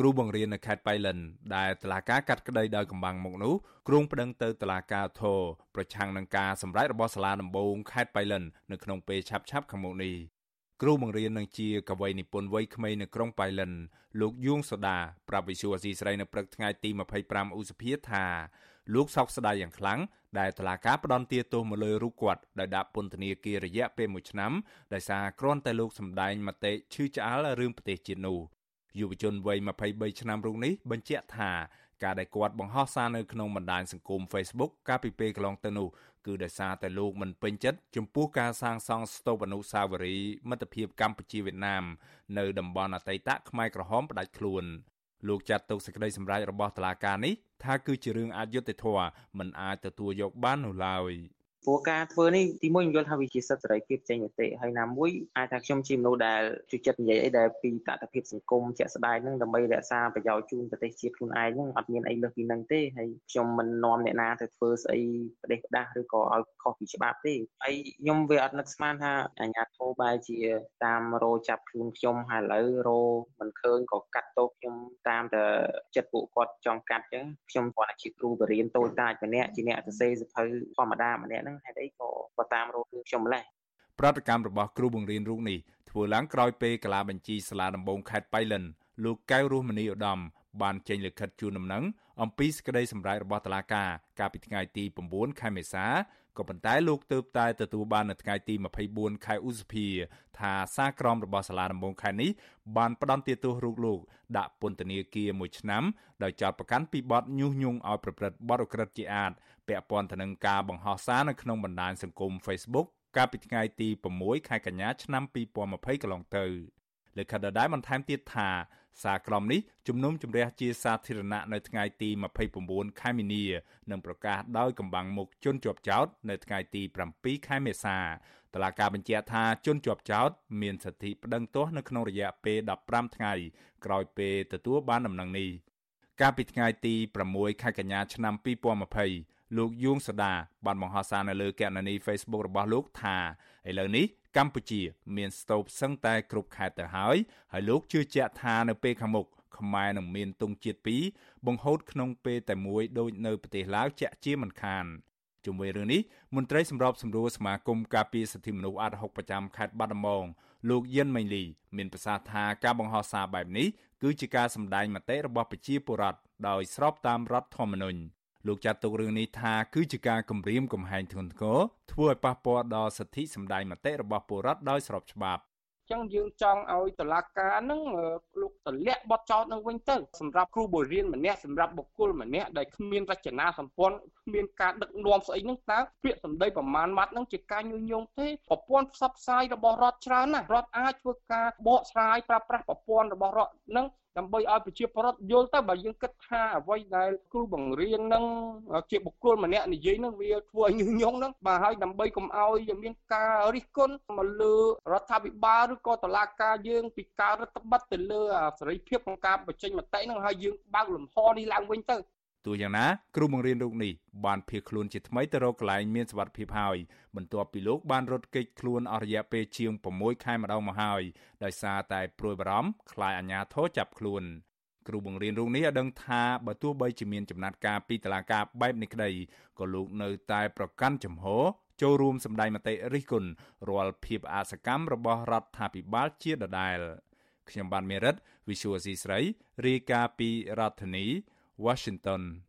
គ្រូបង្រៀននៅខេត្តបៃលិនដែលតឡាការកាត់ក្តីដោយកំបាំងមុខនោះគ្រងប្តឹងទៅតឡាការធរប្រឆាំងនឹងការសម្ដែងរបស់សាលាដំបងខេត្តបៃលិននៅក្នុងពេលឆាប់ៗខាងមុខនេះគ្រូបង្រៀននឹងជាកវីនិពន្ធវ័យក្មេងនៅក្រុងបៃលិនលោកយួងសូដាប្រាប់វិសុវអាស៊ីស្រីនៅព្រឹកថ្ងៃទី25ឧសភាថាលោកសោកស្ដាយយ៉ាងខ្លាំងដែលតឡាការផ្ដន់ទាទោសមកលើរូបគាត់ដោយដាក់ពន្ធនាគាររយៈពេល1ឆ្នាំដោយសារគ្រាន់តែលោកសម្ដែងមតិឈឺឆ្អាលរឿងប្រទេសជាតិនោះ យុវជនវ័យ23ឆ្នាំរូបនេះបញ្ជាក់ថាការដែលគាត់បង្ហោះសារនៅក្នុងបណ្ដាញសង្គម Facebook កាលពីពេលកន្លងទៅនោះគឺដោយសារតែលោកមិនពេញចិត្តចំពោះការសាងសង់ស្ទូបអនុស្សាវរីយ៍មិត្តភាពកម្ពុជាវៀតណាមនៅតំបន់អតីតខ្មែរក្រហមផ្ដាច់ខ្លួនលោកចាត់ទុកសេចក្តីសម្រេចរបស់តុលាការនេះថាគឺជារឿងអយុត្តិធម៌មិនអាចទទួលយកបាននោះឡើយ។ ព្រោះការធ្វើនេះទីមួយខ្ញុំយល់ថាវាជាសិទ្ធិសេរីភាពចេញមតិហើយណាមួយអាចថាខ្ញុំជាមនុស្សដែលជួយចិត្តនិយាយអីដែលពីតថភាពសង្គមជាក់ស្ដែងហ្នឹងដើម្បីរក្សាប្រយោជន៍ជូនប្រទេសជាតិខ្លួនឯងហ្នឹងអត់មានអីលើសពីហ្នឹងទេហើយខ្ញុំមិននាំអ្នកណាទៅធ្វើស្អីប្រទេសផ្ដាស់ឬក៏ឲ្យខុសពីច្បាប់ទេហើយខ្ញុំវាអត់នឹកស្មានថាអាញាធោបែរជាតាមរោចាប់ខ្លួនខ្ញុំហើយឥឡូវរោមិនឃើញក៏កាត់ទោសខ្ញុំតាមតែចិត្តពួកគាត់ចង់កាត់ចឹងខ្ញុំគ្រាន់តែជាគ្រូបរិញ្ញាតូចតាចម្នាក់ជាអ្នកសរសេរសភៅធម្មតាម្នាក់ហ្នឹងហេតុអីក៏ក៏តាមរកគឺខ្ញុំម្លេះប្រតិកម្មរបស់គ្រូបង្រៀនរូបនេះធ្វើឡើងក្រោយពេលកាលាបញ្ជីសាលាដំបងខេត្តបៃលិនលោកកៅរស់មនីឧត្តម បានចេញលិខិតជូនដំណឹងអំពីសេចក្តីសម្រេចរបស់តុលាការកាលពីថ្ងៃទី9ខែមេសាក៏ប៉ុន្តែលោកទើបតែទទួលបាននៅថ្ងៃទី24ខែឧសភាថាសារក្រមរបស់សាលាដំបងខេត្តនេះបានផ្តន្ទាទោសរូបលោកដាក់ពន្ធនាគារ1ឆ្នាំដោយចោទប្រកាន់ពីបទញុះញង់ឲ្យប្រព្រឹត្តបទឧក្រិដ្ឋជាអាតពាក់ព័ន្ធទៅនឹងការបង្ហោះសារនៅក្នុងបណ្ដាញសង្គម Facebook កាលពីថ្ងៃទី6ខែកញ្ញាឆ្នាំ2020កន្លងទៅ លេខិតដដែលបន្ថែមទៀតថាសារក្រមនេះជំនុំជម្រះជាសាធារណៈនៅថ្ងៃទី29ខែមីនានិងប្រកាសដោយកម្បាំងមុខជន់ជាប់ចោតនៅថ្ងៃទី7ខែមេសាតឡាការបញ្ជាក់ថាជនជាប់ចោតមានសិទ្ធិប្តឹងទោសនៅក្នុងរយៈពេល15ថ្ងៃក្រោយពេលទទួលបានដំណឹងនេះកាលពីថ្ងៃទី6ខែកញ្ញាឆ្នាំ2020 លោកយួងសូដាបានបង្ហោះសារនៅលើគណនី Facebook របស់លោកថាឥឡូវនេះកម្ពុជា មានស្ទូបសឹងតែគ្រប់ខេត្តទៅហើយហើយលោកជឿជាក់ថានៅពេលខាងមុខខ្មែរនឹងមានទង់ជាតិពីរបង្ហូតក្នុងពេលតែមួយដូចនៅប្រទេសឡាវជាក់ជាមិនខានជុំវិញរឿងនេះមន្ត្រីសម្របសម្រួលសមាគមការពារសិទ្ធិមនុស្សអាត់ហុកប្រចាំខេត្តបាត់ដំបងលោកយិនម៉េងលី មានប្រសាសន៍ថាការបង្ហោះសារបែបនេះគឺជាការសម្ដែងមតិរបស់ប្រជាពលរដ្ឋដោយស្របតាមរដ្ឋធម្មនុញ្ញ លោកចាត់ទុករឿងនេះថាគឺជាការគំរាមកំហែងធ្ងន់ធ្ងរធ្វើឲ្យប៉ះពាល់ដល់សិទ្ធិសម្ដែងមតិរបស់ពលរដ្ឋដោយស្របច្បាប់ចឹងយើងចង់ឲ្យតឡាការនឹងលោកតម្លាក់បទចោតនឹងវិញទៅសម្រាប់គ្រូបរិញ្ញាម្នាក់សម្រាប់បុគ្គលម្នាក់ដែលគ្មានរចនាសម្ព័ន្ធគ្មានការដឹកនាំស្អីហ្នឹងតើពាក្យសម្ដីប្រមាណម៉ាត់ហ្នឹងជាការញុះញង់ទេប្រព័ន្ធផ្សព្វផ្សាយរបស់រដ្ឋច្រើនណាស់រដ្ឋអាចធ្វើការបកស្រាយប្រើប្រាស់ប្រព័ន្ធរបស់រដ្ឋហ្នឹង ដើម្បីឲ្យប្រជាពលរដ្ឋយល់ទៅបើយើងគិតថាអ្វីដែលគ្រូបង្រៀននឹងជាបុគ្គលម្នាក់និយាយនឹងវាធ្វើឲ្យញឹកញាប់នឹងបាទហើយដើម្បីកុំឲ្យមានការរិះគន់មកលើរដ្ឋាភិបាលឬក៏តុលាការយើងពីការរដ្ឋបတ်ទៅលើសេរីភាពក្នុងការបញ្ចេញមតិនឹងហើយយើងបើកលំហនេះឡើងវិញទៅ ទោះយ៉ាងណាគ្រូបង្រៀនរូបនេះបានភៀសខ្លួនជាថ្មីទៅរកកន្លែងមានសុវត្ថិភាពហើយបន្ទាប់ពីលោកបានរត់គេចខ្លួនអស់រយៈពេលជាង6ខែម្ដងមកហើយដោយសារតែព្រួយបារម្ភខ្លាចអាជ្ញាធរចាប់ខ្លួនគ្រូបង្រៀនរូបនេះឲ្យដឹងថាបើទោះបីជាមានចំណាត់ការពីតុលាការបែបនេះក្តីក៏លោកនៅតែប្រកាន់ចំហចូលរួមសម្ដែងមតិរិះគន់រាល់ភាពអសកម្មរបស់រដ្ឋាភិបាលជាដដែលខ្ញុំបានមេរិត Visual C ស្រីរាយការណ៍ពីរដ្ឋធានី Washington